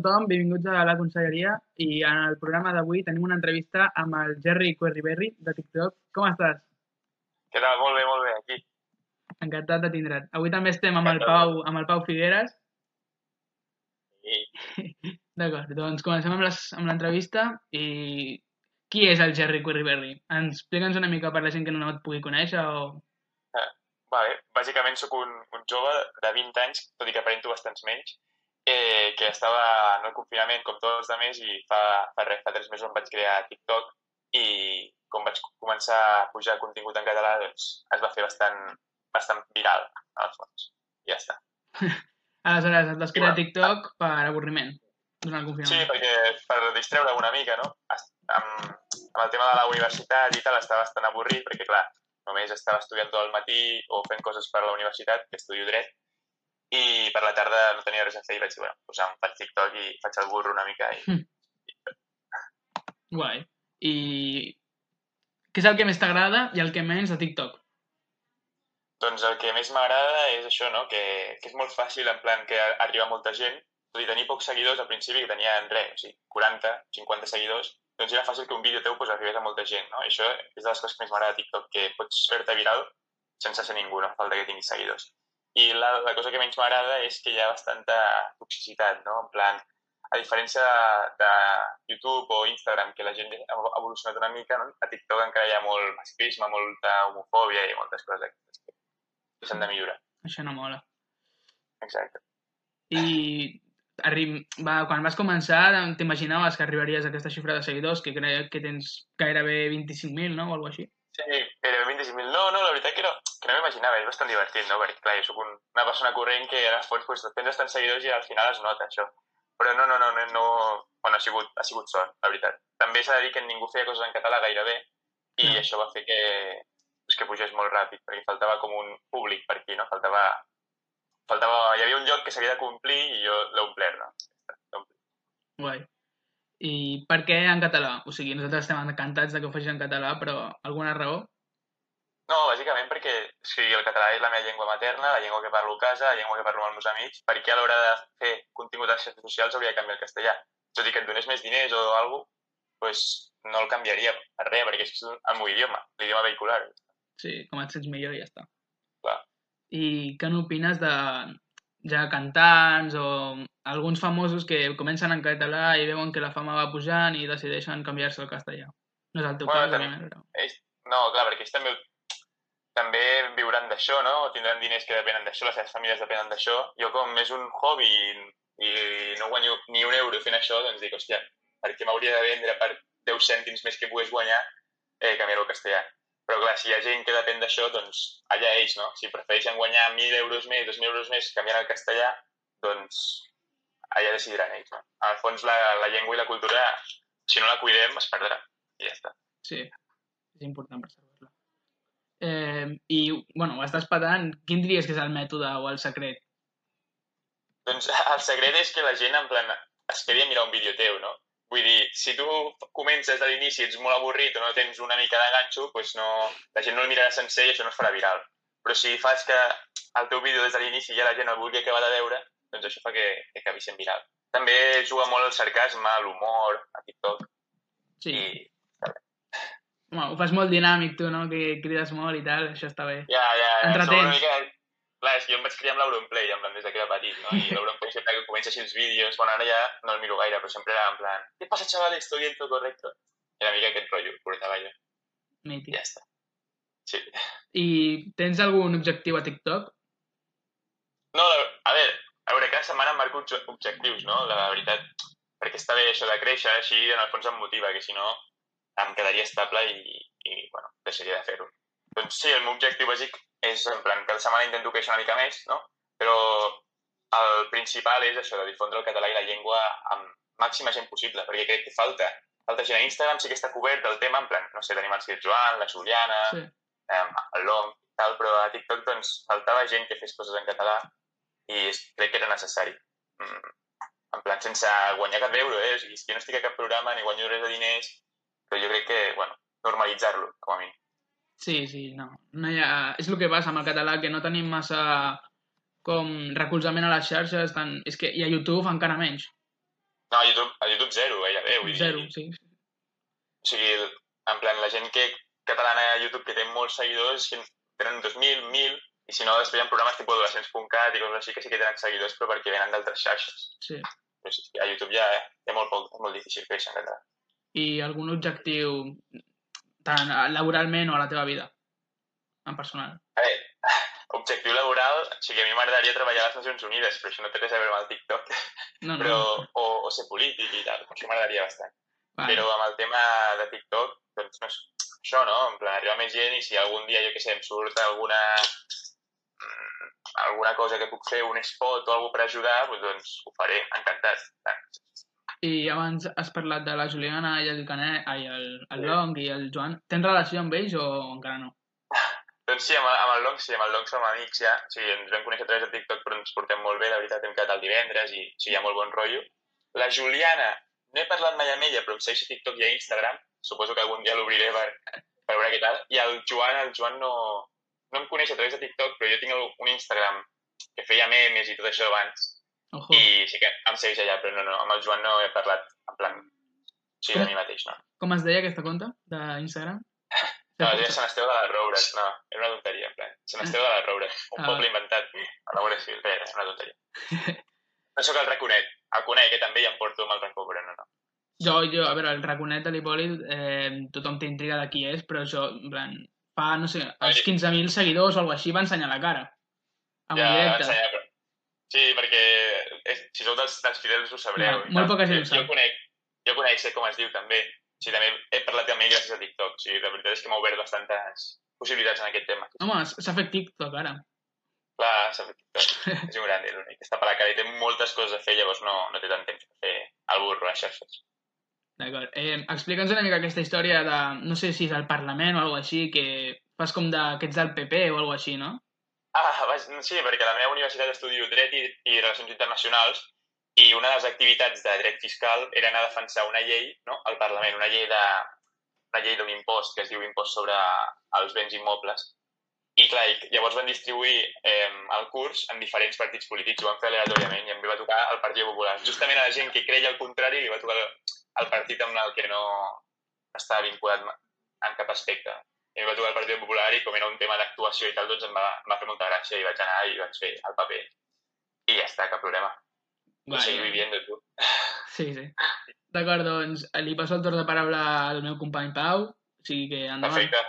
tothom, benvinguts a la conselleria i en el programa d'avui tenim una entrevista amb el Jerry Querryberry de TikTok. Com estàs? Què tal? Molt bé, molt bé, aquí. Encantat de tindre't. Avui també estem amb el Pau, amb el Pau Figueres. I, D'acord, doncs comencem amb les- amb l'entrevista i qui és el Jerry Querryberry? Ens explica'ns una mica per la gent que no et pugui conèixer o... vale, bàsicament sóc un, un jove de 20 anys, tot i que aparento bastants menys, eh, que estava en el confinament com tots els altres i fa, fa res, fa tres mesos em vaig crear TikTok i com vaig començar a pujar contingut en català, doncs es va fer bastant, bastant viral, el fons. I ja està. Aleshores, et vas crear. TikTok per avorriment durant el Sí, confinament. perquè per distreure una mica, no? Amb, amb el tema de la universitat i tal estava bastant avorrit, perquè clar, només estava estudiant tot el matí o fent coses per a la universitat, que estudio dret, i per la tarda no tenia res a fer i vaig dir, bueno, doncs em faig TikTok i faig el burro una mica i... Guai. I què és el que més t'agrada i el que menys de TikTok? Doncs el que més m'agrada és això, no? Que, que és molt fàcil, en plan, que arriba molta gent, tot i tenir pocs seguidors, al principi que tenia res, o sigui, 40, 50 seguidors, doncs era fàcil que un vídeo teu pues, arribés a molta gent, no? I això és de les coses que més m'agrada de TikTok, que pots fer-te viral sense ser ningú, no fa falta que tinguis seguidors. I la, la cosa que menys m'agrada és que hi ha bastanta toxicitat, no? En plan, a diferència de, de YouTube o Instagram, que la gent ha evolucionat una mica, no? a TikTok encara hi ha molt masclisme, molta homofòbia i moltes coses que s'han de millorar. Això no mola. Exacte. I arrim... va, quan vas començar t'imaginaves que arribaries a aquesta xifra de seguidors que crec que tens gairebé 25.000, no? O alguna així. Sí, era 25.000. No, no, la veritat que no, que no m'imaginava, és bastant divertit, no? Perquè, clar, jo sóc un, una persona corrent que al fons pues, tens bastants seguidors i al final es nota això. Però no, no, no, no, no... Bueno, ha sigut, ha sigut sort, la veritat. També s'ha de dir que ningú feia coses en català gairebé i Mm. això va fer que, pues, que pugés molt ràpid, perquè faltava com un públic per aquí, no? Faltava... faltava hi havia un lloc que s'havia de complir i jo l'he omplert, no? Guai. I per què en català? O sigui, nosaltres estem encantats de que ho facis en català, però alguna raó? No, bàsicament perquè o sigui, el català és la meva llengua materna, la llengua que parlo a casa, la llengua que parlo amb els meus amics, perquè a l'hora de fer contingut a les xarxes socials hauria de canviar el castellà. Tot i que et donés més diners o alguna cosa, pues, no el canviaria per res, perquè és el meu idioma, l'idioma vehicular. Sí, com et sents millor i ja està. Clar. I què n'opines de ja cantants o alguns famosos que comencen en català i veuen que la fama va pujant i decideixen canviar-se al castellà? No és el teu Bueno, cas, també- però... Ells, no, clar, perquè ells també, també viuran d'això, no? Tindran diners que depenen d'això, les seves famílies depenen d'això. Jo, com és un hobby i, i no guanyo ni un euro fent això, doncs dic, hòstia, per què m'hauria de vendre per 10 cèntims més que pogués guanyar eh, canviar-ho castellà? Però clar, si hi ha gent que depèn d'això, doncs allà ells, no? Si prefereixen guanyar 1.000 euros més, 2.000 euros més canviant al castellà, doncs allà decidiran ells, no? Al fons, la, la llengua i la cultura, si no la cuidem, es perdrà. I ja està. Sí, és important preservar-la. Eh, I, bueno, ho estàs patant. Quin diries que és el mètode o el secret? Doncs el secret és que la gent en plan es quedi a mirar un vídeo teu, no? Vull dir, si tu comences de l'inici ets molt avorrit o no tens una mica de ganxo, doncs no, la gent no el mirarà sencer i això no es farà viral. Però si fas que el teu vídeo des de l'inici ja la gent el vulgui acabar de veure, doncs això fa que, que acabi sent viral. També juga molt el sarcasme, l'humor, a TikTok, Sí, i bueno, ho fas molt dinàmic tu, no? Que crides molt i tal, això està bé. ja, ja, ja, Entretens. mica... Clar, és que jo em vaig criar amb l'Auronplay, en plan, des de que era petit, no? I l'Auronplay sempre que comença així els vídeos, bueno, ara ja no el miro gaire, però sempre era en plan, ¿qué pasa, chavales? ¿Estoy bien, todo correcto? Era una mica aquest rotllo, portava jo. Mític. ja està. Sí. I tens algun objectiu a TikTok? No, a veure, a veure, cada setmana em marco obje- objectius, no? La veritat, perquè està bé això de créixer, així en el fons em motiva, que si no em quedaria estable i, i bueno, deixaria de fer-ho. Doncs sí, el meu objectiu bàsic és, en plan, cada setmana intento créixer una mica més, no? Però el principal és això, de difondre el català i la llengua amb màxima gent possible, perquè crec que falta. Falta gent a Instagram, sí que està cobert el tema, en plan, no sé, tenim el Sir Joan, la Juliana, Sí. eh, el Long, tal, però a TikTok doncs, faltava gent que fes coses en català i crec que era necessari. Mm, en plan, sense guanyar cap euro, eh? O sigui, és que no estic a cap programa ni guanyo res de diners, però jo crec que, bueno, normalitzar-lo, com a mínim. Sí, sí, no. no hi ha... És el que passa amb el català, que no tenim massa com recolzament a les xarxes, tant... és que i a YouTube encara menys. No, a YouTube, a YouTube zero, gairebé, vull Zero, dir. sí. O sigui, en plan, la gent que catalana a YouTube que té molts seguidors, que tenen 2.000, 1.000, i si no, després hi ha programes tipus adolescents.cat i coses així que sí que tenen seguidors, però perquè venen d'altres xarxes. sí. Però sí, a YouTube ja eh, té molt poc, és molt difícil créixer en català. I algun objectiu tant laboralment o a la teva vida, en personal? A veure, objectiu laboral, o sigui, a mi m'agradaria treballar a les Nacions Unides, però això no té res a veure amb el TikTok, No, no. però, o, o ser polític i tal, això m'agradaria bastant. Vale. Però amb el tema de TikTok, doncs no és això, no? En plan, arribar més gent i si algun dia, jo què sé, em surt alguna mm, alguna cosa que puc fer, un spot o alguna per ajudar, doncs, doncs ho faré, encantat. I abans has parlat de la Juliana i el Canet, ai, el, el Sí. Long i el Joan. Tens relació amb ells o encara no? Doncs sí, amb, el- amb el Long, sí, amb el Long som amics ja. O sigui, ens vam conèixer a través de TikTok, però ens portem molt bé, la veritat, hem quedat el divendres i sí, hi ha molt bon rotllo. La Juliana, no he parlat mai amb ella, però em segueix a TikTok i a Instagram. Suposo que algun dia l'obriré per, per veure què tal. I el Joan, el Joan no, no em coneix a través de TikTok, però jo tinc un Instagram que feia memes i tot això abans. Ojo. I sí que em segueix allà, però no, no, amb el Joan no he parlat en plan... Sí, de mi mateix, no. Com es deia aquesta compte d'Instagram? No, es deia Sant Esteu de les Roures, no, era una tonteria, en plan. Sant Esteu de les Roures, un Ah. poble inventat a la Guàrdia Civil, era una tonteria. No sóc el raconet, el conec, que també ja em porto amb el racó, però no, no. Jo, jo, a veure, el raconet de l'Hipòlit, eh, tothom té intriga de qui és, però això, en plan, fa, no sé, els 15.000 seguidors o alguna així va ensenyar la cara. En ja directe. ensenyar. Sí, perquè és, si sou dels, dels fidels ho sabreu. Ja, molt poca gent ho jo, conec, jo conec, sé com es diu també. Sí, també he parlat amb ell gràcies a TikTok. Sí, la veritat és que m'ha obert bastantes possibilitats en aquest tema. Home, s'ha fet TikTok ara. Clar, s'ha fet TikTok. és un gran, l'únic. Està per la cara i té moltes coses a fer, llavors no, no té tant temps per fer el burro a xarxes. D'acord. Eh, Explica'ns una mica aquesta història de, no sé si és al Parlament o alguna així, que fas com de, que ets del PP o alguna així, no? Ah, vaig, sí, perquè a la meva universitat estudio Dret i, i Relacions Internacionals i una de les activitats de dret fiscal era anar a defensar una llei no, al Parlament, una llei de una llei d'un impost que es diu impost sobre els béns immobles. I clar, i llavors van distribuir eh, el curs en diferents partits polítics, ho van fer aleatòriament i em va tocar el Partit Popular. Justament a la gent que creia el contrari li va tocar el, el partit amb el que no estava vinculat en cap aspecte. I em va tocar el Partit Popular i com era un tema d'actuació i tal, doncs em va, em va fer molta gràcia i vaig anar i vaig fer el paper. I ja està, cap problema. Vale. seguir vivint, tu. Sí, sí. D'acord, doncs li passo el torn de paraula al meu company Pau, o sigui que endavant. Perfecte.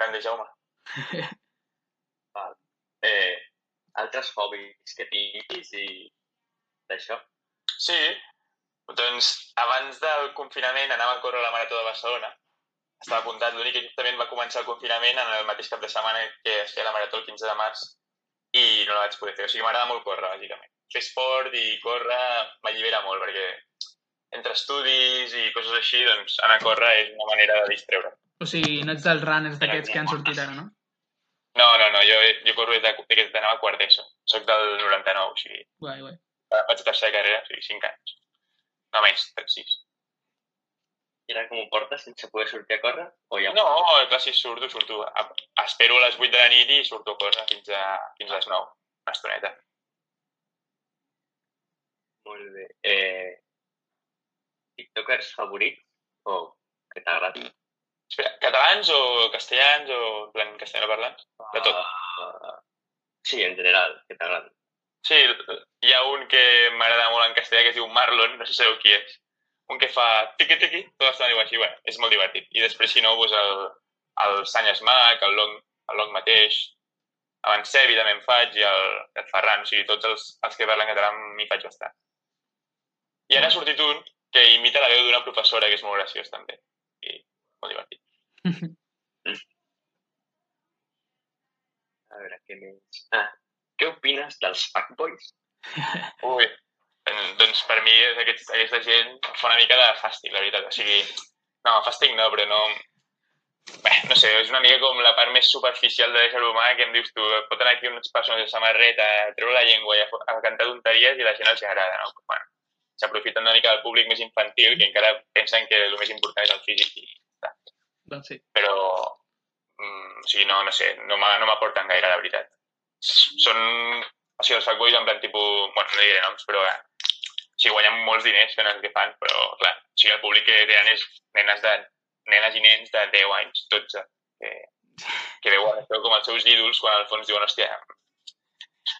Grande, Jaume. Eh, altres hobbies que tinguis i d'això. Sí, doncs abans del confinament anava a córrer la Marató de Barcelona. Estava apuntat, l'únic que justament va començar el confinament en el mateix cap de setmana que es feia la Marató el 15 de març i no la vaig poder fer. O sigui, m'agrada molt córrer, bàsicament. Fer esport i córrer m'allibera molt perquè entre estudis i coses així, doncs anar a córrer és una manera de distreure. O sigui, no ets dels runners d'aquests que han sortit ara, no? No, no, no, jo, jo corro des de, des d'anava a quart d'ESO. Soc del 99, o sigui, Guai, guai. vaig a tercera carrera, o sigui, 5 anys. No menys, 6. I ara com ho portes sense poder sortir a córrer? O ja... No, clar, si surto, surto. Espero a les 8 de la nit i surto a córrer fins a, fins a les 9. Una estoneta. Molt bé. Eh, TikTokers favorits o que t'agradi? Espera, catalans o castellans o plan castellano parlants? De tot. Uh, sí, en general, que t'agradi. Sí, hi ha un que m'agrada molt en castellà que es diu Marlon, no sé si sabeu qui és. Un que fa tiqui-tiqui, tot l'estona diu així, bueno, és molt divertit. I després, si no, doncs el, el Sanyes Mac, el Long, el Long mateix, abans Sebi també en faig i el, el Ferran, o sigui, tots els, els que parlen català m'hi faig bastant. I ara ha sortit un que imita la veu d'una professora, que és molt graciós també. I molt divertit. A veure, què més? Ah, què opines dels fuckboys? Ui, doncs, doncs per mi és aquest, aquesta gent fa una mica de fàstic, la veritat. O sigui, no, fàstic no, però no... Bé, no sé, és una mica com la part més superficial de l'ésser humà que em dius tu, pot anar aquí unes persones de samarreta, treure la llengua i a, a cantar tonteries i la gent els agrada, no? Pues, bueno, s'aprofiten una mica del públic més infantil que encara pensen que el més important és el físic i doncs sí. però mm, o sigui, no, no sé, no m'aporten gaire, la veritat. Són, o sigui, els fuckboys en plan tipus, bueno, no diré noms, però eh, sigui, guanyen molts diners fent el que fan, però, clar, o sigui, el públic que tenen és nenes, de, nenes i nens de 10 anys, 12, que, que veuen això com els seus ídols quan al fons diuen, hòstia,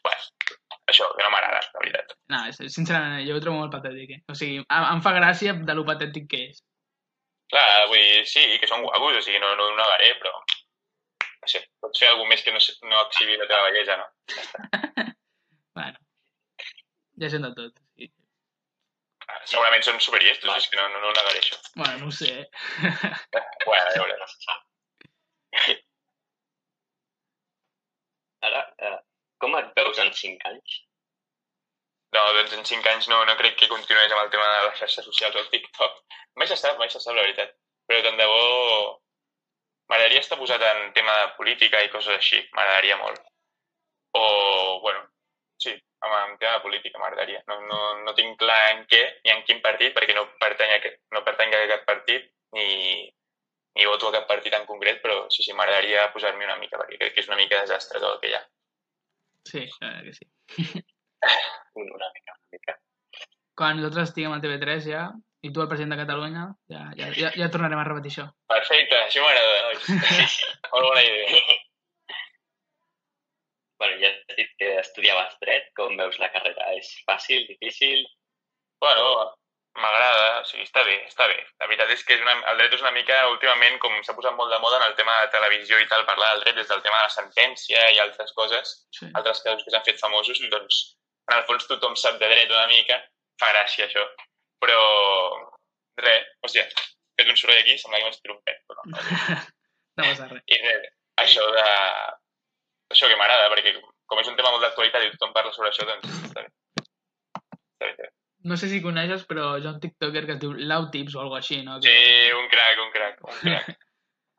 bueno, això, que no m'agrada, la veritat. No, sincerament, jo ho trobo molt patètic. Eh? O sigui, em, em fa gràcia de lo patètic que és. Clar, vull dir, sí, que són guapos, o sigui, no, no ho negaré, però, no sé, pots fer alguna més que no, no exhibir la teva bellesa, no? Bueno, ja sent de tot. Segurament són superiestos, és que no, no, no ho negaré, això. Bueno, no ho sé. eh? Bueno, a veure. Ara, eh, com et veus en 5 anys? No, doncs en 5 anys no, no crec que continués amb el tema de les xarxes socials o el TikTok. Mai se sap, mai se sap, la veritat. Però tant de bo... M'agradaria estar posat en tema de política i coses així, m'agradaria molt. O, bueno, sí, amb en tema de política m'agradaria. No, no, no tinc clar en què ni en quin partit, perquè no pertany a, aquest- no pertany a cap partit, ni, ni voto a cap partit en concret, però sí, sí, m'agradaria posar-m'hi una mica, perquè crec que és una mica desastre tot el que hi ha. Sí, la veritat que sí. Una mica, una mica. Quan nosaltres estiguem al TV3 ja, i tu el president de Catalunya, ja, ja, ja, ja tornarem a repetir això. Perfecte, això m'agrada. Molt bona idea. Bueno, ja has dit que estudiaves dret, com veus la carrera? És fàcil, difícil? Bueno, m'agrada, o sigui, està bé, està bé. La veritat és que és una, el dret és una mica, últimament, com s'ha posat molt de moda en el tema de televisió i tal, parlar del dret des del tema de la sentència i altres coses, Sí. altres casos que s'han fet famosos, doncs, en el fons tothom sap de dret una mica, fa gràcia això. Però, res, hòstia, fet un soroll aquí, sembla que tirat un pet, però no. No passa res. I res, això de... Això que m'agrada, perquè com és un tema molt d'actualitat i tothom parla sobre això, doncs està bé. Està bé, està bé. No sé si coneixes, però hi ha un tiktoker que es diu Lautips o alguna així, no? Sí, un crac, un crac, un crac.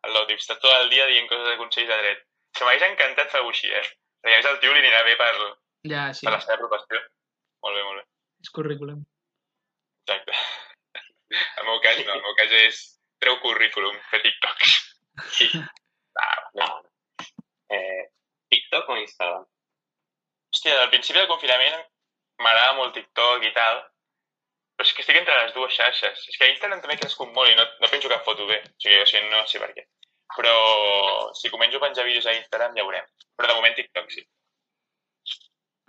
El Lotip està tot el dia dient coses de consells de dret. Se m'hagués encantat fer-ho així, eh? Perquè a més el tio li anirà bé per, Ja, sí, per la seva professió. Molt bé, molt bé. és currículum. Exacte. El meu cas no, el meu cas és treu currículum, fer TikToks. Sí. Ah, No. Eh, TikTok o Instagram? hòstia, al principi del confinament m'agrada molt TikTok i tal, però és que estic entre les dues xarxes. És que a Instagram també he crescut molt i no, no penso cap foto bé. O sigui, o sigui, no sé per què. Però si començo a penjar vídeos a Instagram ja veurem. Però de moment TikTok sí.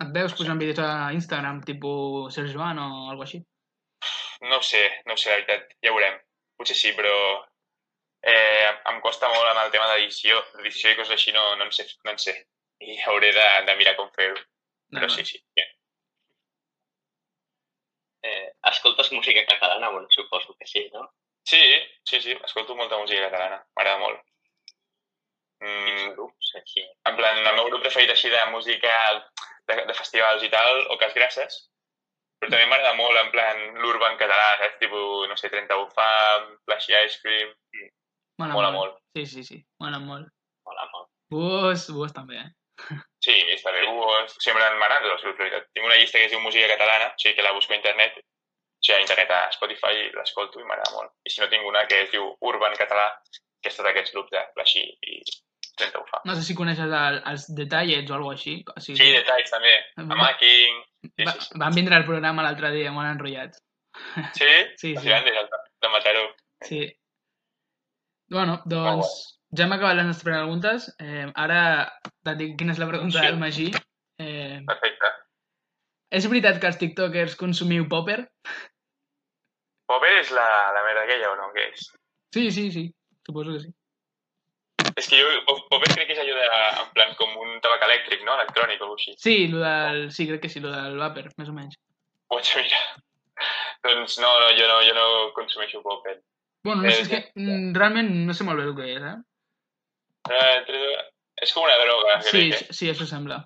Et veus posant vídeos a Instagram, tipus Ser Joan o alguna així? No sé, no sé, la veritat, ja veurem. Potser sí, però eh, em costa molt amb el tema d'edició, d'edició i coses així, no, no, en sé, no en sé. I hauré de, de mirar com fer-ho. Però sí, sí. sí. Eh, escoltes música catalana? Bueno, suposo que sí, no? Sí, sí, sí, escolto molta música catalana, m'agrada molt. Mm, grups, així. en plan, el meu grup preferit així de música de, de festivals i tal, o Cas Grasses, però també m'agrada molt, en plan, l'urban català, saps? Tipo, no sé, 31 Fam, Flashy Ice Cream, Mola, mola molt. Sí, sí, sí, mola molt. Mola molt. Bus, bus també, eh? Sí, està bé. Uh, sempre els grups, la veritat. Tinc una llista que es diu Música Catalana, o sigui que la busco a internet, o sigui, a internet a Spotify l'escolto i m'agrada molt. I si no tinc una que es diu Urban Català, que és tot aquests grups de Flashy i 30 Fam. No sé si coneixes el, els detallets o alguna així. O sigui, Sí, detalls també. Amaking. Sí, va, sí, sí. van vindre al programa l'altre dia, molt enrotllats. Sí? Sí, sí. de- de Mataró. Sí. Bueno, doncs ja hem acabat les nostres preguntes. Eh, ara et dic quina és la pregunta Sí. del Magí. Eh, Perfecte. és veritat que els tiktokers consumiu popper? Popper és la, la merda aquella o no? Què és? Sí, sí, sí. Suposo que sí. És que jo, Popper crec que és allò de, en plan, com un tabac elèctric, no? Electrònic o alguna cosa així. Sí, lo del... Sí, crec que sí, lo del vapor, més o menys. Ho vaig a mirar. doncs no, no, jo no, jo no consumeixo Popper. Bueno, no sé, Eh, és que mm, realment no sé molt bé el que és, eh? Eh, és com una droga, Sí, crec, eh? sí, això sembla.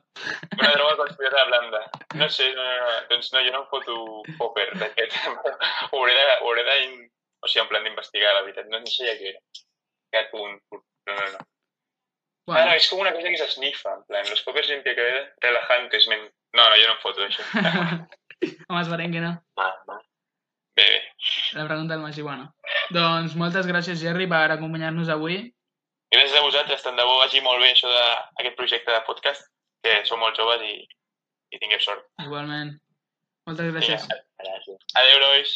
Una droga considerada blanda. No sé, no, no, no. Doncs no, jo no em foto popper d'aquest. ho hauré de... Ho hauré de o sigui, en plan d'investigar, la veritat. No, no sé ja què era. Aquest punt. No, no, no. Ah, no, Bueno, és com una cosa que s'esnifa, en plan, los poppers limpia que relajantes, men... No, no, jo no em foto d'això. home, esperem que no. Mal, mal. Bé, bé. La pregunta del Magí, bueno. Doncs moltes gràcies, Jerry, per acompanyar-nos avui. Gràcies a vosaltres, tant de bo vagi molt bé això d'aquest projecte de podcast, que sou molt joves i, i tingueu sort. Igualment. Moltes gràcies. Vinga. Gràcies. Adéu, nois.